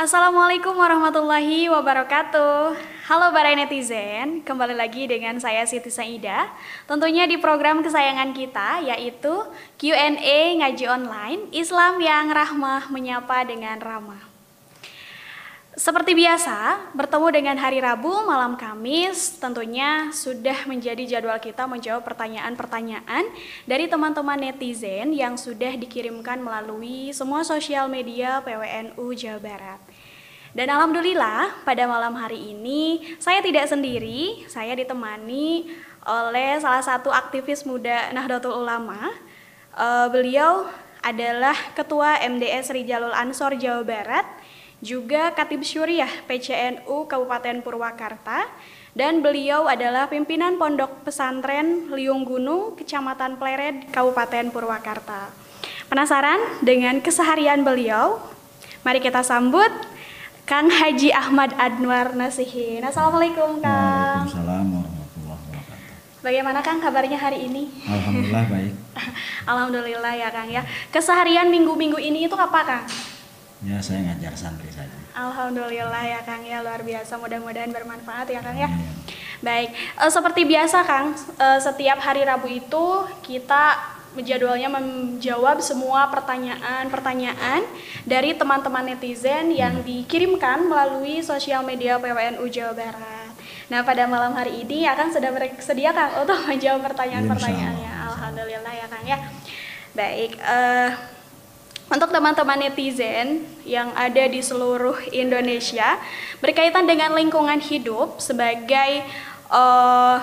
Assalamualaikum warahmatullahi wabarakatuh. Halo para netizen, kembali lagi dengan saya Siti Saida. Tentunya di program kesayangan kita yaitu Q&A ngaji online Islam yang rahmah menyapa dengan ramah. Seperti biasa, bertemu dengan hari Rabu malam Kamis tentunya sudah menjadi jadwal kita menjawab pertanyaan-pertanyaan dari teman-teman netizen yang sudah dikirimkan melalui semua sosial media PWNU Jawa Barat. Dan alhamdulillah pada malam hari ini saya tidak sendiri, saya ditemani oleh salah satu aktivis muda Nahdlatul Ulama. Uh, beliau adalah Ketua MDS Rijalul Ansor Jawa Barat juga Katib Syuriah PCNU Kabupaten Purwakarta, dan beliau adalah pimpinan Pondok Pesantren Liung Gunung, Kecamatan Pleret, Kabupaten Purwakarta. Penasaran dengan keseharian beliau? Mari kita sambut Kang Haji Ahmad Anwar Nasihin. Assalamualaikum Kang. Waalaikumsalam warahmatullahi wabarakatuh. Bagaimana Kang kabarnya hari ini? Alhamdulillah baik. Alhamdulillah ya Kang ya. Keseharian minggu-minggu ini itu apa Kang? Ya saya ngajar santri saja. Alhamdulillah ya Kang ya luar biasa mudah-mudahan bermanfaat ya Kang ya. Amin. Baik, e, seperti biasa Kang, e, setiap hari Rabu itu kita jadwalnya menjawab semua pertanyaan-pertanyaan dari teman-teman netizen yang dikirimkan melalui sosial media PWNU Jawa Barat. Nah, pada malam hari ini akan sudah bersedia Kang untuk menjawab pertanyaan-pertanyaannya. Alhamdulillah ya Kang ya. Baik, uh, untuk teman-teman netizen yang ada di seluruh Indonesia berkaitan dengan lingkungan hidup sebagai uh,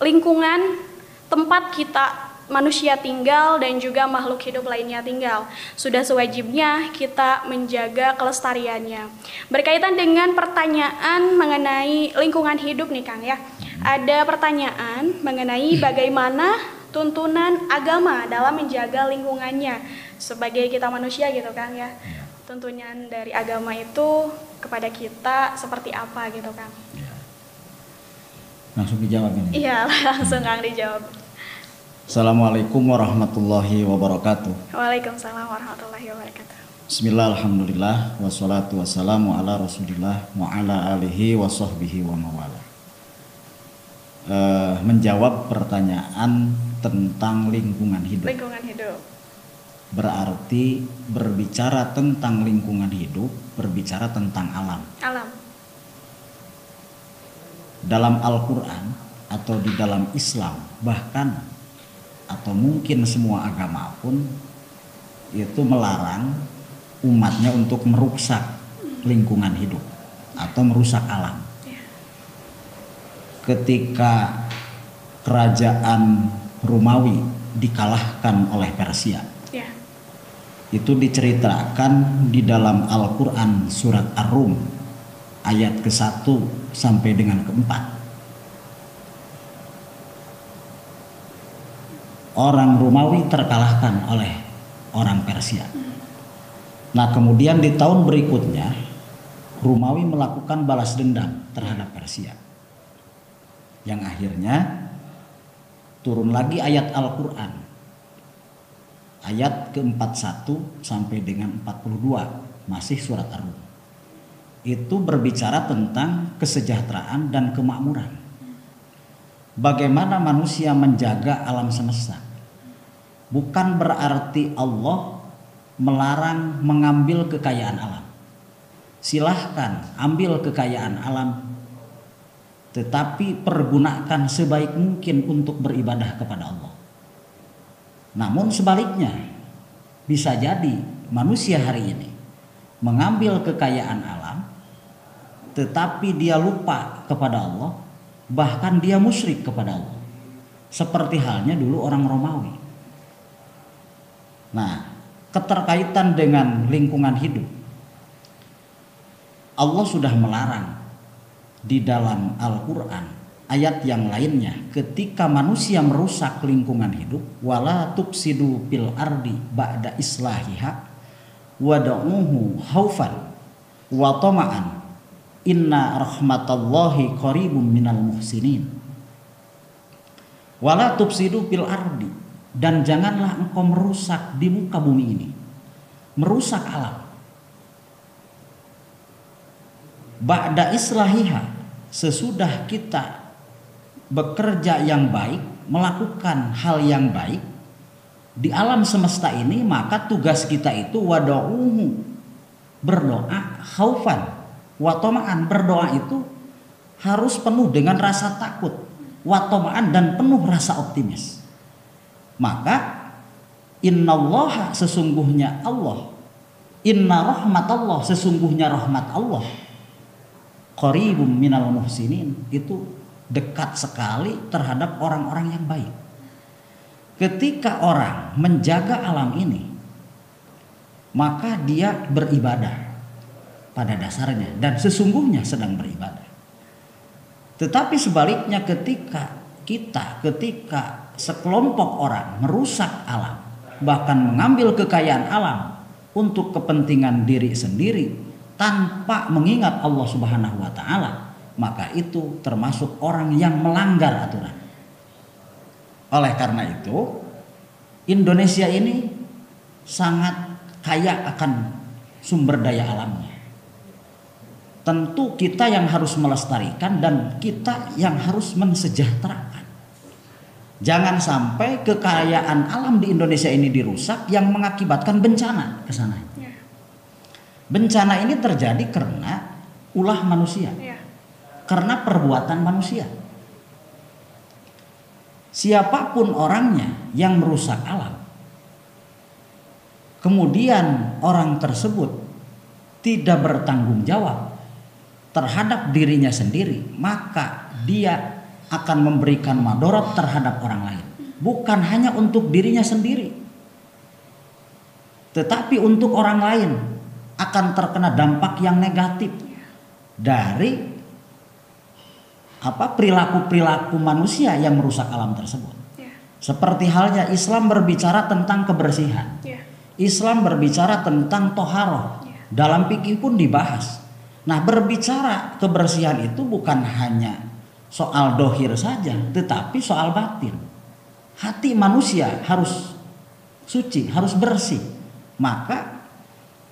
lingkungan tempat kita manusia tinggal dan juga makhluk hidup lainnya tinggal. Sudah sewajibnya kita menjaga kelestariannya. Berkaitan dengan pertanyaan mengenai lingkungan hidup nih Kang ya. Ada pertanyaan mengenai bagaimana tuntunan agama dalam menjaga lingkungannya sebagai kita manusia gitu kan ya. Tuntunan dari agama itu kepada kita seperti apa gitu kan. Ya. Langsung dijawab ini. Iya, langsung Kang dijawab. Assalamualaikum warahmatullahi wabarakatuh. Waalaikumsalam warahmatullahi wabarakatuh. Bismillah, alhamdulillah, wassalatu wassalamu ala rasulillah wa ala alihi wa sahbihi wa mawala. Uh, menjawab pertanyaan tentang lingkungan hidup. Lingkungan hidup berarti berbicara tentang lingkungan hidup, berbicara tentang alam. Alam. Dalam Al-Quran atau di dalam Islam bahkan atau mungkin semua agama pun itu melarang umatnya untuk merusak lingkungan hidup atau merusak alam. Ya. Ketika kerajaan Romawi dikalahkan oleh Persia, itu diceritakan di dalam Al-Quran surat Ar-Rum ayat ke-1 sampai dengan ke-4 orang Romawi terkalahkan oleh orang Persia nah kemudian di tahun berikutnya Romawi melakukan balas dendam terhadap Persia yang akhirnya turun lagi ayat Al-Quran ayat ke-41 sampai dengan 42 masih surat Ar-Rum. Itu berbicara tentang kesejahteraan dan kemakmuran. Bagaimana manusia menjaga alam semesta. Bukan berarti Allah melarang mengambil kekayaan alam. Silahkan ambil kekayaan alam tetapi pergunakan sebaik mungkin untuk beribadah kepada Allah. Namun sebaliknya, bisa jadi manusia hari ini mengambil kekayaan alam, tetapi dia lupa kepada Allah, bahkan dia musyrik kepada Allah. Seperti halnya dulu orang Romawi. Nah, keterkaitan dengan lingkungan hidup, Allah sudah melarang di dalam Al-Quran ayat yang lainnya ketika manusia merusak lingkungan hidup wala tufsidu fil ardi ba'da islahiha wada'uhu haufan wa tama'an inna rahmatallahi qaribum minal muhsinin. Wala tufsidu fil ardi. Dan janganlah engkau merusak di muka bumi ini. Merusak alam. Ba'da islahiha sesudah kita bekerja yang baik, melakukan hal yang baik di alam semesta ini, maka tugas kita itu wada'uhu berdoa khaufan watoma'an berdoa itu harus penuh dengan rasa takut watoma'an dan penuh rasa optimis. Maka innallaha sesungguhnya Allah. Inna rahmat Allah sesungguhnya rahmat Allah. Qaribum minal muhsinin. Itu dekat sekali terhadap orang-orang yang baik. Ketika orang menjaga alam ini maka dia beribadah pada dasarnya dan sesungguhnya sedang beribadah. Tetapi sebaliknya ketika kita ketika sekelompok orang merusak alam bahkan mengambil kekayaan alam untuk kepentingan diri sendiri tanpa mengingat Allah Subhanahu wa taala maka itu termasuk orang yang melanggar aturan. Oleh karena itu Indonesia ini sangat kaya akan sumber daya alamnya. Tentu kita yang harus melestarikan dan kita yang harus mensejahterakan. Jangan sampai kekayaan alam di Indonesia ini dirusak yang mengakibatkan bencana ke sana. Ya. Bencana ini terjadi karena ulah manusia. Ya. Karena perbuatan manusia. Siapa pun orangnya yang merusak alam kemudian orang tersebut tidak bertanggung jawab terhadap dirinya sendiri, maka dia akan memberikan madorot terhadap orang lain. Bukan hanya untuk dirinya sendiri, tetapi untuk orang lain akan terkena dampak yang negatif dari apa perilaku-perilaku manusia yang merusak alam tersebut. Ya. Seperti halnya Islam berbicara tentang kebersihan. Ya. Islam berbicara tentang toharoh. Ya. Dalam fikih pun dibahas. Nah berbicara kebersihan itu bukan hanya soal dohir saja, tetapi soal batin. Hati manusia harus suci, harus bersih. Maka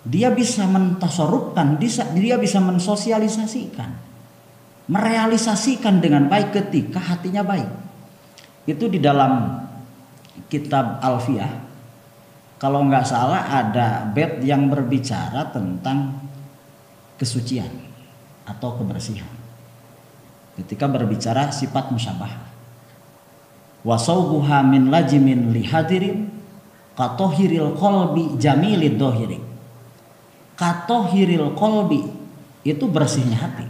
dia bisa mentasorupkan, dia bisa mensosialisasikan, merealisasikan dengan baik ketika hatinya baik. Itu di dalam kitab Alfiah kalau nggak salah ada bed yang berbicara tentang kesucian atau kebersihan. Ketika berbicara sifat musyabah. Wasaubuha min lajimin lihadirin katohiril kolbi jamilid dohiri. Katohiril kolbi itu bersihnya hati.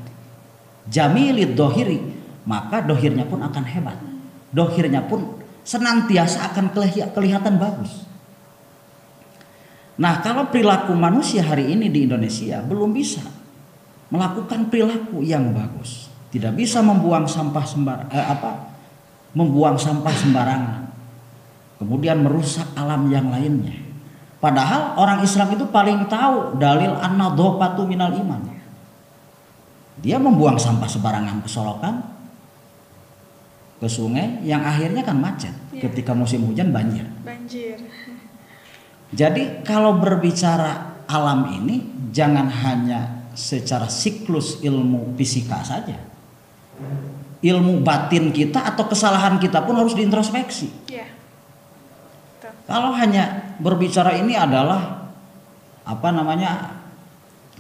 Jamilid dohiri maka dohirnya pun akan hebat. Dohirnya pun senantiasa akan kelihatan bagus. Nah, kalau perilaku manusia hari ini di Indonesia belum bisa melakukan perilaku yang bagus, tidak bisa membuang sampah sembar eh, apa? membuang sampah sembarangan. Kemudian merusak alam yang lainnya. Padahal orang Islam itu paling tahu dalil an-nadhafatu minal iman. Dia membuang sampah sembarangan ke solokan, ke sungai yang akhirnya kan macet. Ya. Ketika musim hujan banjir. Banjir. Jadi kalau berbicara alam ini jangan hanya secara siklus ilmu fisika saja. Ilmu batin kita atau kesalahan kita pun harus diintrospeksi. Yeah. Kalau hanya berbicara ini adalah apa namanya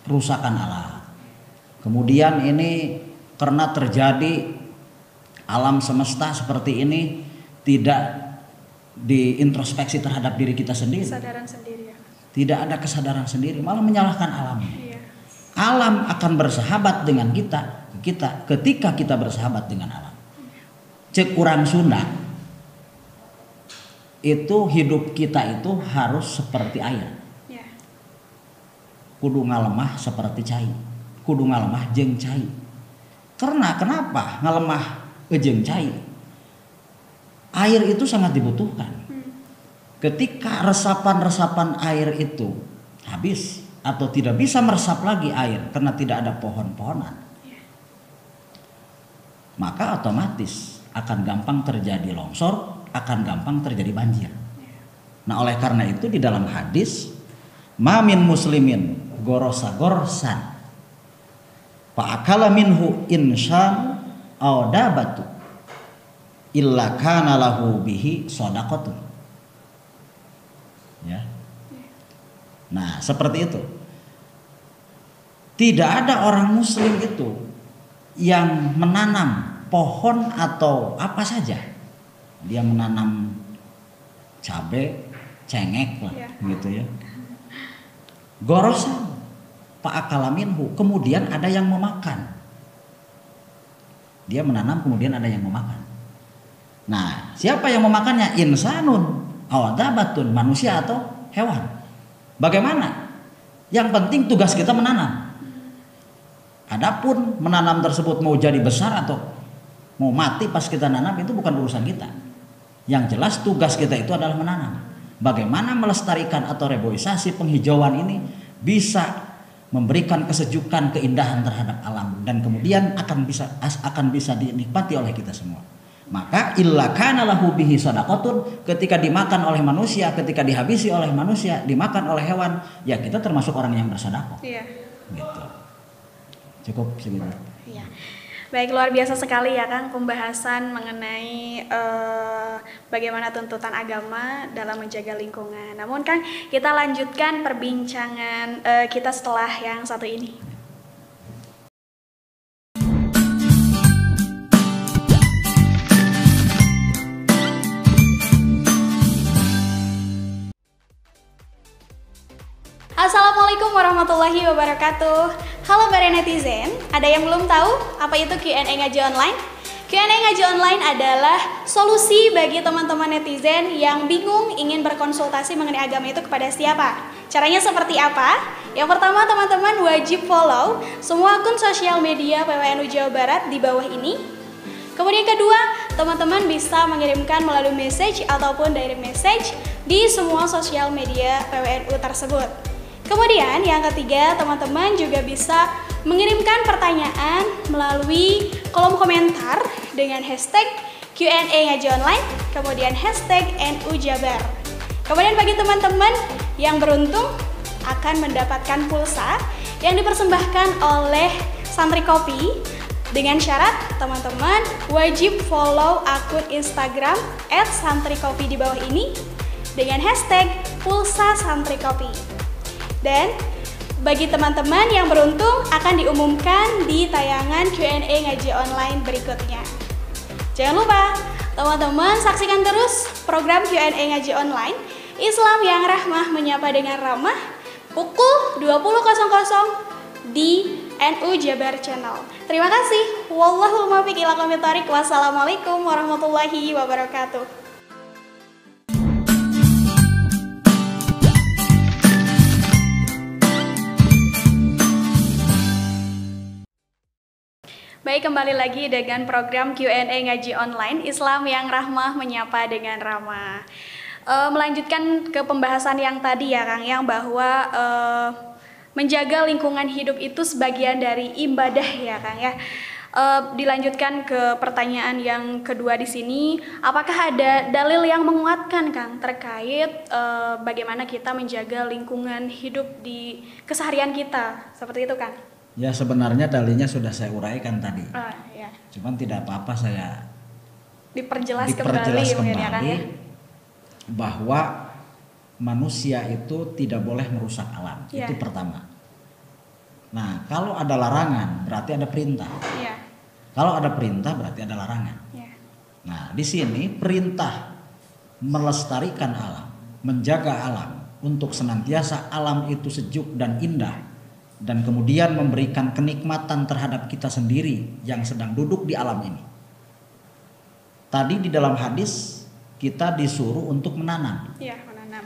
kerusakan alam. Kemudian ini karena terjadi alam semesta seperti ini tidak diintrospeksi terhadap diri kita sendiri. Kesadaran sendiri ya. Tidak ada kesadaran sendiri, malah menyalahkan alam. Iya. Alam akan bersahabat dengan kita, kita ketika kita bersahabat dengan alam. Cek kurang Sunda itu hidup kita itu harus seperti air. Ya. Kudu ngalemah seperti cai. Kudu ngalemah jeng cai. Karena kenapa ngalemah jeng cai? Air itu sangat dibutuhkan. Ketika resapan-resapan air itu habis atau tidak bisa meresap lagi air karena tidak ada pohon-pohonan, maka otomatis akan gampang terjadi longsor, akan gampang terjadi banjir. Nah, oleh karena itu di dalam hadis, mamin muslimin gorosa gorsan. fa akala minhu insan aw dabatu illa kana lahu bihi shadaqatun ya. Nah seperti itu. Tidak ada orang muslim itu yang menanam pohon atau apa saja. Dia menanam cabai cengek lah Ya. gitu ya. Gorosan. Pak akalaminhu kemudian ada yang memakan. Dia menanam kemudian ada yang memakan nah siapa yang memakannya? Insanun. Awadabatun manusia atau hewan. Bagaimana? Yang penting tugas kita menanam. Adapun menanam tersebut mau jadi besar atau mau mati pas kita nanam itu bukan urusan kita. Yang jelas tugas kita itu adalah menanam. Bagaimana melestarikan atau reboisasi penghijauan ini bisa memberikan kesejukan, keindahan terhadap alam. Dan kemudian akan bisa akan bisa dinikmati oleh kita semua. Maka illa kana lahu bihi sadaqatun ketika dimakan oleh manusia, ketika dihabisi oleh manusia, dimakan oleh hewan, ya kita termasuk orang yang bersedekah. Iya. Gitu. Cukup segitu. Iya. Baik luar biasa sekali ya Kang pembahasan mengenai eh, bagaimana tuntutan agama dalam menjaga lingkungan. Namun Kang kita lanjutkan perbincangan eh, kita setelah yang satu ini. Assalamualaikum warahmatullahi wabarakatuh Halo para netizen, ada yang belum tahu apa itu Q&A ngaji online? Q&A ngaji online adalah solusi bagi teman-teman netizen yang bingung ingin berkonsultasi mengenai agama itu kepada siapa. Caranya seperti apa? Yang pertama teman-teman wajib follow semua akun sosial media PWNU Jawa Barat di bawah ini Kemudian kedua, teman-teman bisa mengirimkan melalui message ataupun direct message di semua sosial media PWNU tersebut. Kemudian yang ketiga, teman-teman juga bisa mengirimkan pertanyaan melalui kolom komentar dengan hashtag Q&A ngaji online, kemudian hashtag NU Jabar. Kemudian bagi teman-teman yang beruntung akan mendapatkan pulsa yang dipersembahkan oleh Santri Kopi dengan syarat teman-teman wajib follow akun Instagram @santrikopi di bawah ini dengan hashtag pulsa santri kopi. Dan bagi teman-teman yang beruntung akan diumumkan di tayangan Q&A ngaji online berikutnya. Jangan lupa, teman-teman saksikan terus program Q&A ngaji online Islam yang rahmah menyapa dengan ramah pukul 20.00 di NU Jabar Channel. Terima kasih. Wallahul muwaffiq ila. Wassalamualaikum warahmatullahi wabarakatuh. Baik, kembali lagi dengan program Q&A ngaji online Islam yang rahmah menyapa dengan ramah. Eh, melanjutkan ke pembahasan yang tadi ya Kang, yang bahwa eh, menjaga lingkungan hidup itu sebagian dari ibadah ya Kang ya. Eh, dilanjutkan ke pertanyaan yang kedua di sini, apakah ada dalil yang menguatkan Kang terkait eh, bagaimana kita menjaga lingkungan hidup di keseharian kita? Seperti itu Kang. Ya sebenarnya dalilnya sudah saya uraikan tadi. Ah, ya. Cuman tidak apa-apa saya Diperjelas, diperjelas kembali, ya kembali ya. bahwa manusia itu tidak boleh merusak alam. Ya. Itu pertama. Nah, kalau ada larangan berarti ada perintah. Iya. Kalau ada perintah berarti ada larangan. Iya. Nah, di sini perintah melestarikan alam, menjaga alam untuk senantiasa alam itu sejuk dan indah dan kemudian memberikan kenikmatan terhadap kita sendiri yang sedang duduk di alam ini. Tadi di dalam hadis kita disuruh untuk menanam. Iya, menanam.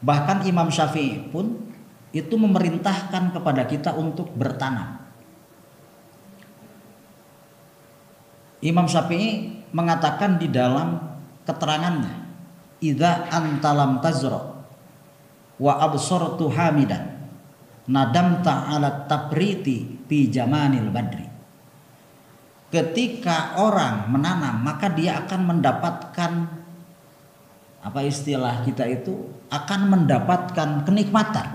Bahkan Imam Syafi'i pun itu memerintahkan kepada kita untuk bertanam. Imam Syafi'i mengatakan di dalam keterangannya, "Idza antalam tazra wa absartu hamidan nadamta ala tapriti fi jamanil badri." Ketika orang menanam, maka dia akan mendapatkan apa istilah kita itu akan mendapatkan kenikmatan.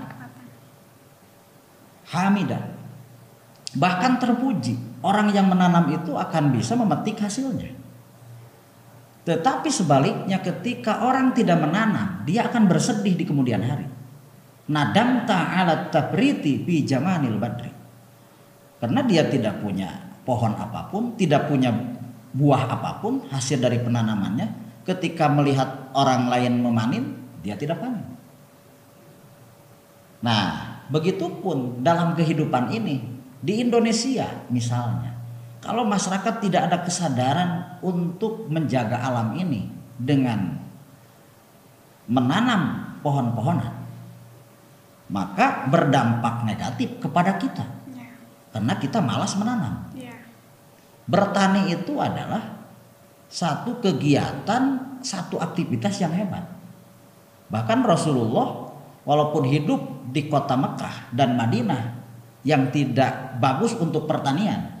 Hamidah. Bahkan terpuji, orang yang menanam itu akan bisa memetik hasilnya. Tetapi sebaliknya ketika orang tidak menanam, dia akan bersedih di kemudian hari. Nadam ta'ala tabriti bi jamanil badri. Karena dia tidak punya pohon apa pun, tidak punya buah apa pun hasil dari penanamannya, ketika melihat orang lain memanen, dia tidak panen. Nah, begitupun dalam kehidupan ini, di Indonesia misalnya, kalau masyarakat tidak ada kesadaran untuk menjaga alam ini dengan menanam pohon-pohonan, maka berdampak negatif kepada kita. Ya. Karena kita malas menanam. Ya. Bertani itu adalah satu kegiatan, satu aktivitas yang hebat. Bahkan Rasulullah walaupun hidup di kota Mekah dan Madinah yang tidak bagus untuk pertanian.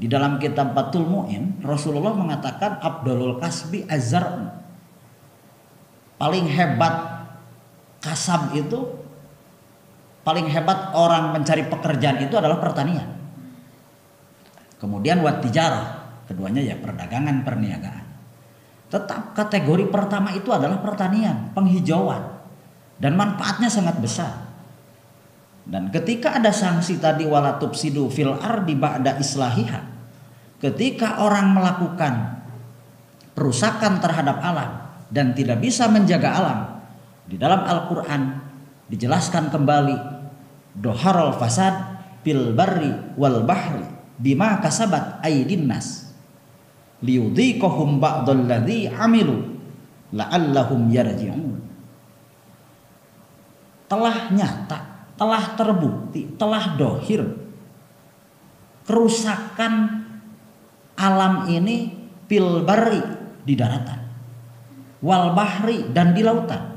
Di dalam kitab Batul Mu'in, Rasulullah mengatakan Abdulul Kasbi Azar paling hebat kasab itu paling hebat orang mencari pekerjaan itu adalah pertanian. Kemudian wat tijarah, keduanya ya perdagangan perniagaan. Tetap kategori pertama itu adalah pertanian, penghijauan dan manfaatnya sangat besar. Dan ketika ada sanksi tadi walatub sidu fil ardi ba'da islahiha. Ketika orang melakukan perusakan terhadap alam dan tidak bisa menjaga alam. Di dalam Al-Qur'an dijelaskan kembali doharul fasad fil barri wal bahri bima kasabat aydin nas liyudhiqahum ba'dal ladzi amilu la'allahum yarji'un telah nyata telah terbukti, telah dohir kerusakan alam ini pilbari di daratan, wal bahri dan di lautan.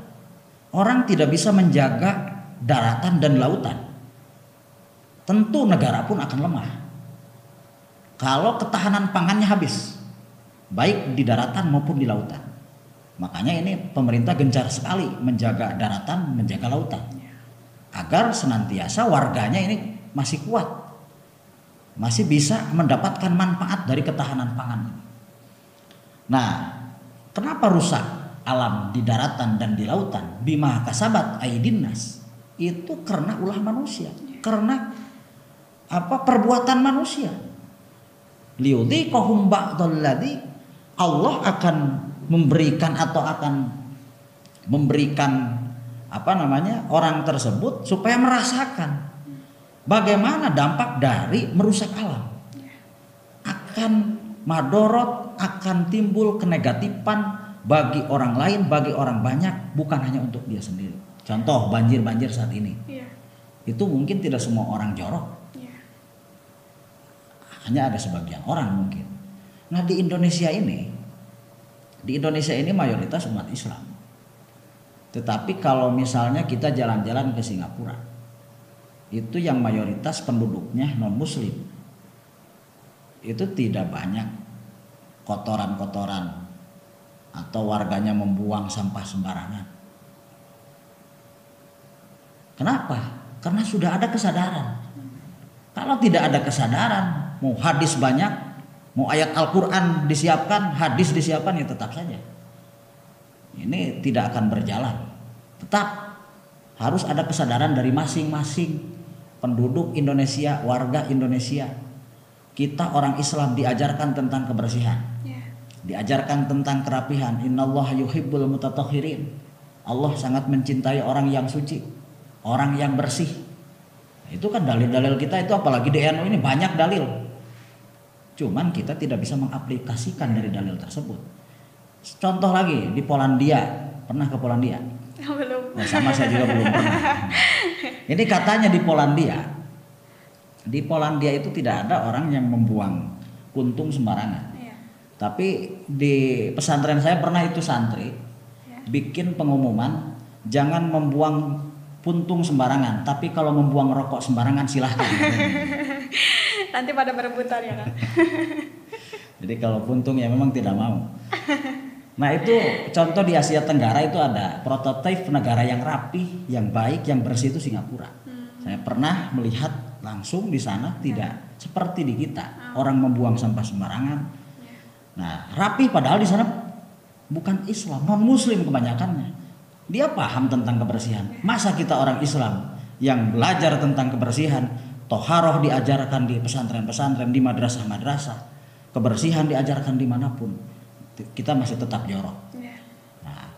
Orang tidak bisa menjaga daratan dan lautan. Tentu negara pun akan lemah. Kalau ketahanan pangannya habis, baik di daratan maupun di lautan. Makanya ini pemerintah gencar sekali menjaga daratan, menjaga lautan agar senantiasa warganya ini masih kuat, masih bisa mendapatkan manfaat dari ketahanan pangan. Nah, kenapa rusak alam di daratan dan di lautan? Bima kasabat aidinnas itu karena ulah manusia, karena apa perbuatan manusia. Liudi kohum Allah akan memberikan atau akan memberikan apa namanya orang tersebut supaya merasakan bagaimana dampak dari merusak alam akan madorot akan timbul kenegatifan bagi orang lain bagi orang banyak bukan hanya untuk dia sendiri contoh banjir-banjir saat ini yeah. itu mungkin tidak semua orang jorok yeah. hanya ada sebagian orang mungkin nah di Indonesia ini di Indonesia ini mayoritas umat Islam tetapi kalau misalnya kita jalan-jalan ke Singapura, itu yang mayoritas penduduknya non muslim. Itu tidak banyak kotoran-kotoran atau warganya membuang sampah sembarangan. Kenapa? Karena sudah ada kesadaran. Kalau tidak ada kesadaran, mau hadis banyak, mau ayat Al-Quran disiapkan, hadis disiapkan ya tetap saja ini tidak akan berjalan. Tetap harus ada kesadaran dari masing-masing penduduk Indonesia, warga Indonesia. Kita orang Islam diajarkan tentang kebersihan. Ya. Diajarkan tentang kerapihan. Innallaha yuhibbul mutatahhirin. Allah sangat mencintai orang yang suci, orang yang bersih. Itu kan dalil-dalil kita itu apalagi di NU ini banyak dalil. Cuman kita tidak bisa mengaplikasikan dari dalil tersebut. Contoh lagi di Polandia, pernah ke Polandia? Belum. Nah, sama saya juga belum pernah. Ini katanya di Polandia, di Polandia itu tidak ada orang yang membuang kuntung sembarangan. Tapi di pesantren saya pernah itu santri iya. bikin pengumuman jangan membuang puntung sembarangan, tapi kalau membuang rokok sembarangan silahkan. Nanti pada berebutan ya kan. Jadi kalau puntung ya memang tidak mau. Nah itu contoh di Asia Tenggara itu ada prototipe negara yang rapi, yang baik, yang bersih itu Singapura. Hmm. Saya pernah melihat langsung di sana tidak seperti di kita orang membuang sampah sembarangan. Nah, rapi padahal di sana bukan Islam, non Muslim kebanyakannya. Dia paham tentang kebersihan. Masa kita orang Islam yang belajar tentang kebersihan, toharoh diajarkan di pesantren-pesantren, di madrasah-madrasah, kebersihan diajarkan di mana pun, kita masih tetap jorok. Ya. Nah,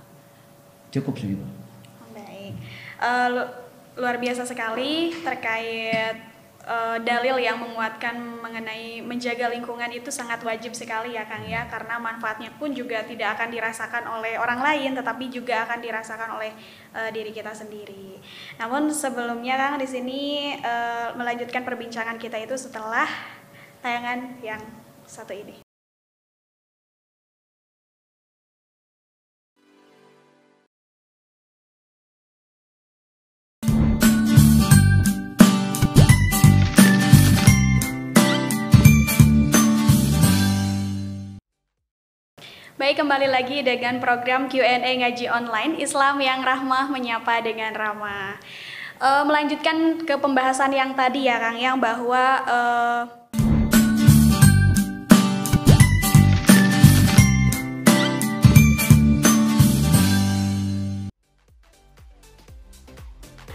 cukup segitu. Baik. Lu- luar biasa sekali terkait eh, dalil yang menguatkan mengenai menjaga lingkungan itu sangat wajib sekali ya Kang ya karena manfaatnya pun juga tidak akan dirasakan oleh orang lain tetapi juga akan dirasakan oleh eh, diri kita sendiri. Namun sebelumnya Kang di sini eh, melanjutkan perbincangan kita itu setelah tayangan yang satu ini. Baik, kembali lagi dengan program Q&A Ngaji Online Islam yang Rahmah Menyapa dengan Ramah. Eh, melanjutkan ke pembahasan yang tadi ya Kang, yang bahwa eh,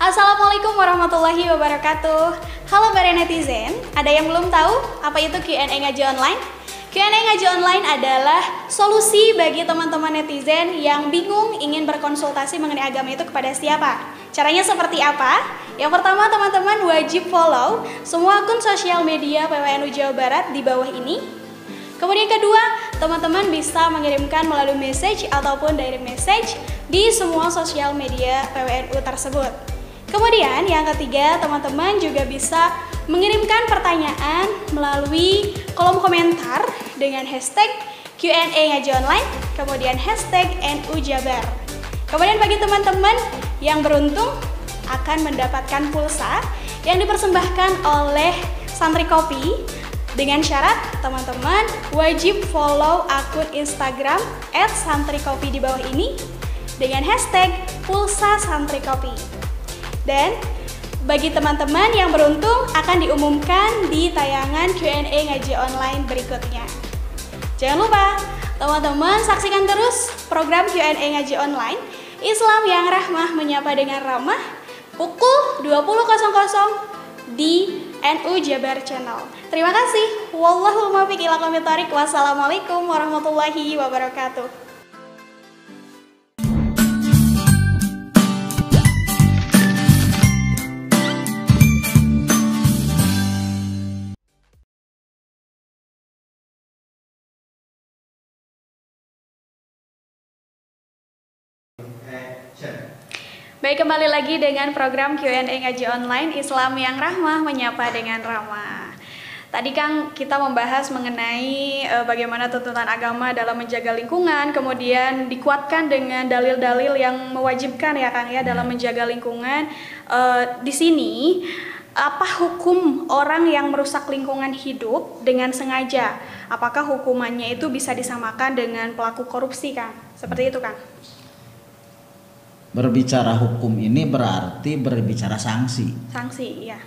Assalamualaikum warahmatullahi wabarakatuh. Halo para netizen, ada yang belum tahu apa itu Q&A Ngaji Online? Q&A Ngaji Online adalah solusi bagi teman-teman netizen yang bingung ingin berkonsultasi mengenai agama itu kepada siapa. Caranya seperti apa? Yang pertama teman-teman wajib follow semua akun sosial media PWNU Jawa Barat di bawah ini. Kemudian kedua, teman-teman bisa mengirimkan melalui message ataupun direct message di semua sosial media PWNU tersebut. Kemudian yang ketiga, teman-teman juga bisa mengirimkan pertanyaan melalui kolom komentar dengan hashtag Q&A Ngaji Online, kemudian hashtag NU Jabar. Kemudian bagi teman-teman yang beruntung akan mendapatkan pulsa yang dipersembahkan oleh Santri Kopi dengan syarat teman-teman wajib follow akun Instagram @santrikopi di bawah ini dengan hashtag pulsa santri kopi. Dan bagi teman-teman yang beruntung akan diumumkan di tayangan Q&A ngaji online berikutnya. Jangan lupa, teman-teman saksikan terus program Q&A ngaji online Islam yang rahmah menyapa dengan ramah pukul 20.00 di NU Jabar Channel. Terima kasih. Wallahul muwaffiq ila. Wassalamualaikum warahmatullahi wabarakatuh. Baik, kembali lagi dengan program Q&A Ngaji Online Islam yang Rahmah Menyapa dengan Ramah. Tadi Kang kita membahas mengenai eh, bagaimana tuntutan agama dalam menjaga lingkungan, kemudian dikuatkan dengan dalil-dalil yang mewajibkan ya Kang ya dalam menjaga lingkungan. Eh, di sini apa hukum orang yang merusak lingkungan hidup dengan sengaja? Apakah hukumannya itu bisa disamakan dengan pelaku korupsi Kang? Seperti itu Kang? Berbicara hukum ini berarti berbicara sanksi. Sanksi, ya.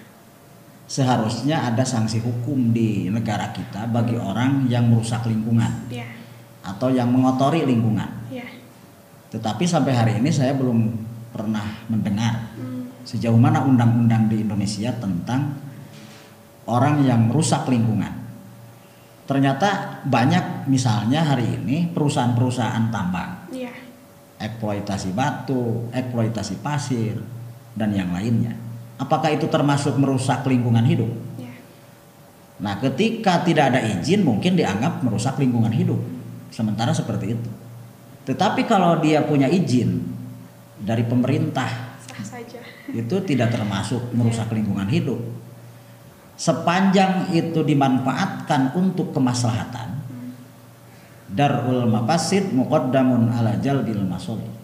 Seharusnya ada sanksi hukum di negara kita bagi orang yang merusak lingkungan Ya, atau yang mengotori lingkungan. ya. Tetapi sampai hari ini saya belum pernah mendengar Hmm, sejauh mana undang-undang di Indonesia tentang orang yang merusak lingkungan. Ternyata banyak misalnya hari ini perusahaan-perusahaan tambang, ya. Eksploitasi batu, eksploitasi pasir dan yang lainnya. Apakah itu termasuk merusak lingkungan hidup? Ya. Nah, ketika tidak ada izin mungkin dianggap merusak lingkungan hidup. Sementara seperti itu. Tetapi kalau dia punya izin dari pemerintah Sah saja. itu tidak termasuk merusak lingkungan hidup. Sepanjang itu dimanfaatkan untuk kemaslahatan, darul mafasid muqaddamun ala jalbil masolih.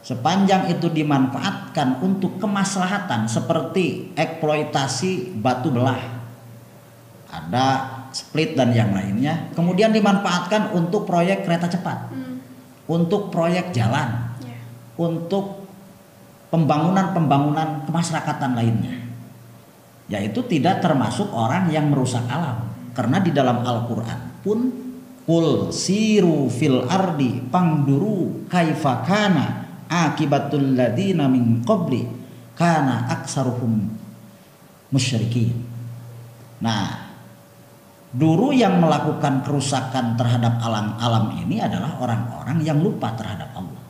Sepanjang itu dimanfaatkan untuk kemaslahatan seperti eksploitasi batu belah, ada split dan yang lainnya, kemudian dimanfaatkan untuk proyek kereta cepat, Hmm, untuk proyek jalan, ya. untuk pembangunan-pembangunan kemasyarakatan lainnya. yaitu tidak termasuk orang yang merusak alam karena di dalam Al-Qur'an pun kul siru fil ardi pangduru kaifa kana akibatul ladina min qabli kana aksaruhum musyrikin nah dulu yang melakukan kerusakan terhadap alam-alam ini adalah orang-orang yang lupa terhadap Allah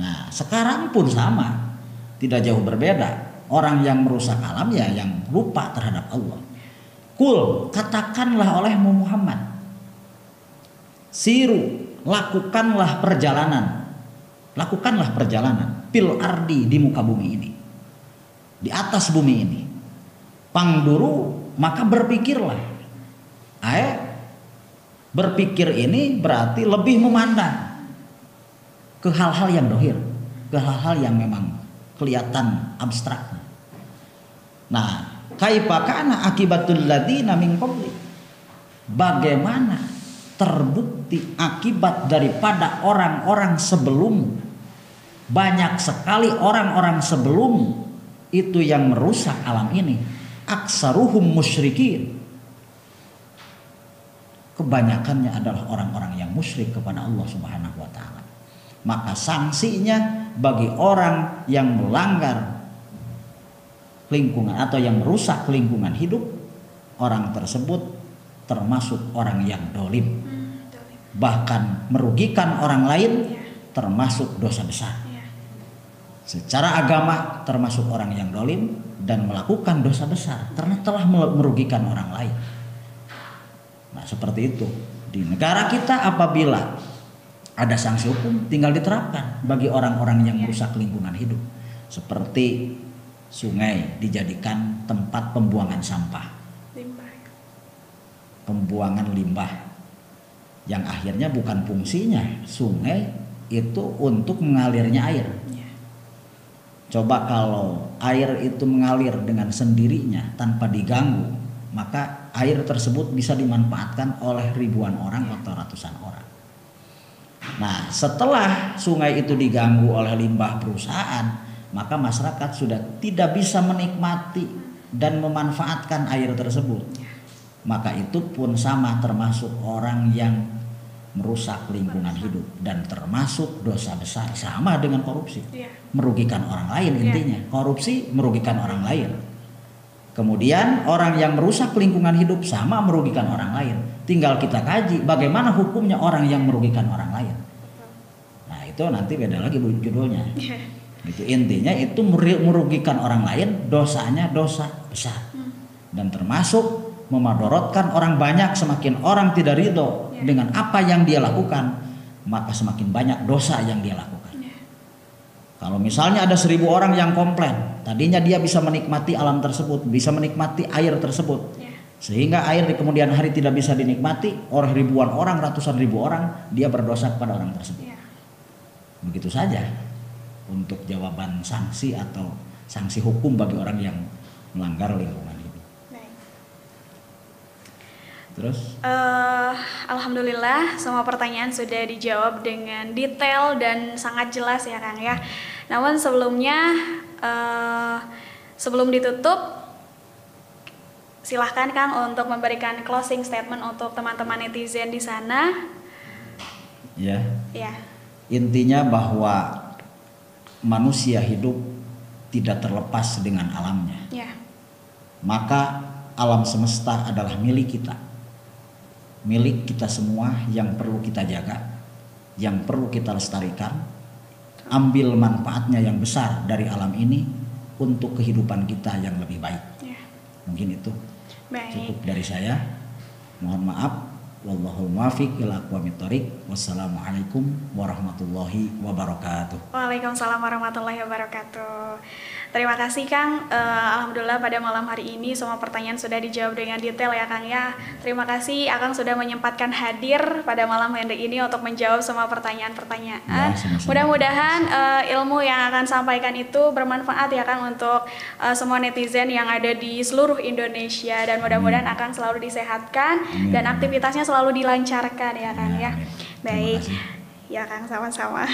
nah sekarang pun sama tidak jauh berbeda orang yang merusak alam ya yang lupa terhadap Allah. Kul katakanlah olehmu Muhammad. Siru lakukanlah perjalanan. Lakukanlah perjalanan pil ardi di muka bumi ini. Di atas bumi ini. Pangduru maka berpikirlah. Ae berpikir ini berarti lebih memandang ke hal-hal yang dohir, ke hal-hal yang memang kelihatan abstrak. Nah, kaipakana akibatul ladina min. Bagaimana terbukti akibat daripada orang-orang sebelum. Banyak sekali orang-orang sebelum itu yang merusak alam ini. Aksaruhum musyrikin. Kebanyakannya adalah orang-orang yang musyrik kepada Allah Subhanahu wa taala. Maka sanksinya bagi orang yang melanggar lingkungan atau yang merusak lingkungan hidup orang tersebut termasuk orang yang dolim bahkan merugikan orang lain ya. termasuk dosa besar ya. secara agama termasuk orang yang dolim dan melakukan dosa besar karena telah merugikan orang lain nah seperti itu di negara kita apabila ada sanksi hukum tinggal diterapkan bagi orang-orang yang ya. merusak lingkungan hidup seperti sungai dijadikan tempat pembuangan sampah. Limbah. Pembuangan limbah yang akhirnya bukan fungsinya sungai itu untuk mengalirnya air. Ya. Coba kalau air itu mengalir dengan sendirinya tanpa diganggu, maka air tersebut bisa dimanfaatkan oleh ribuan orang ya. atau ratusan orang. Nah, setelah sungai itu diganggu oleh limbah perusahaan, maka masyarakat sudah tidak bisa menikmati dan memanfaatkan air tersebut. Maka itu pun sama termasuk orang yang merusak lingkungan hidup dan termasuk dosa besar sama dengan korupsi. Iya. Merugikan orang lain iya. intinya. Korupsi merugikan orang lain. Kemudian orang yang merusak lingkungan hidup sama merugikan orang lain. Tinggal kita kaji bagaimana hukumnya orang yang merugikan orang lain. Nah, itu nanti beda lagi judulnya. Iya. Itu intinya itu merugikan orang lain, dosanya dosa besar. Hmm. Dan termasuk memadorotkan orang banyak semakin orang tidak ridho ya. dengan apa yang dia lakukan, maka semakin banyak dosa yang dia lakukan. Ya. Kalau misalnya ada seribu orang yang komplain, tadinya dia bisa menikmati alam tersebut, bisa menikmati air tersebut, ya. sehingga air di kemudian hari tidak bisa dinikmati oleh ribuan orang, ratusan ribu orang, dia berdosa kepada orang tersebut. Ya. Begitu saja untuk jawaban sanksi atau sanksi hukum bagi orang yang melanggar lingkungan hidup. Terus? Uh, Alhamdulillah semua pertanyaan sudah dijawab dengan detail dan sangat jelas ya Kang ya. Namun sebelumnya uh, sebelum ditutup silahkan Kang untuk memberikan closing statement untuk teman-teman netizen di sana. Ya. Ya. Intinya bahwa manusia hidup tidak terlepas dengan alamnya. Ya. Maka alam semesta adalah milik kita. Milik kita semua yang perlu kita jaga, yang perlu kita lestarikan. Ambil manfaatnya yang besar dari alam ini untuk kehidupan kita yang lebih baik. Ya. Mungkin itu baik. cukup dari saya. Mohon maaf Wallahul muwaffiq ila aqwamit thoriq. Wassalamualaikum warahmatullahi wabarakatuh. Waalaikumsalam warahmatullahi wabarakatuh. Terima kasih Kang. Uh, Alhamdulillah pada malam hari ini semua pertanyaan sudah dijawab dengan detail ya Kang ya. Terima kasih Akang sudah menyempatkan hadir pada malam hari ini untuk menjawab semua pertanyaan-pertanyaan. Ya, Mudah-mudahan uh, ilmu yang akan sampaikan itu bermanfaat ya Kang untuk uh, semua netizen yang ada di seluruh Indonesia dan mudah-mudahan akan selalu disehatkan Amin. dan aktivitasnya selalu dilancarkan ya Kang ya. Baik. Ya Kang, sama-sama.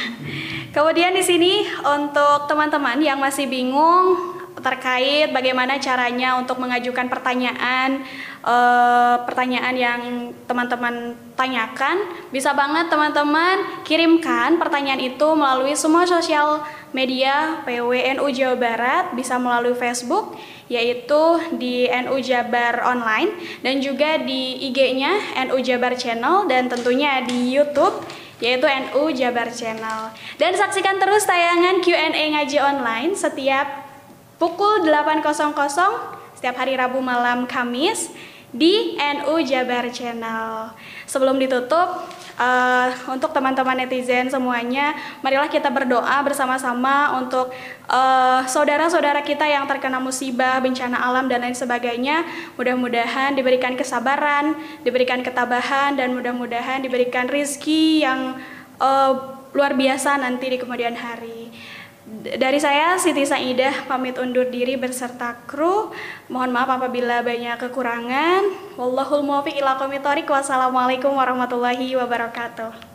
Kemudian di sini untuk teman-teman yang masih bingung terkait bagaimana caranya untuk mengajukan pertanyaan uh, pertanyaan yang teman-teman tanyakan bisa banget teman-teman kirimkan pertanyaan itu melalui semua sosial media PWNU Jawa Barat bisa melalui Facebook yaitu di NU Jabar Online dan juga di IG-nya NU Jabar Channel dan tentunya di YouTube yaitu NU Jabar Channel. Dan saksikan terus tayangan Q&A ngaji online setiap pukul 8.00 setiap hari Rabu malam Kamis di NU Jabar Channel. Sebelum ditutup, uh, untuk teman-teman netizen semuanya, marilah kita berdoa bersama-sama untuk saudara saudara-saudara kita yang terkena musibah, bencana alam dan lain sebagainya. Mudah-mudahan diberikan kesabaran, diberikan ketabahan dan mudah-mudahan diberikan rizki yang uh, luar biasa nanti di kemudian hari. Dari saya Siti Saidah pamit undur diri beserta kru. Mohon maaf apabila banyak kekurangan. Wallahul muwaffiq ila Wassalamualaikum warahmatullahi wabarakatuh.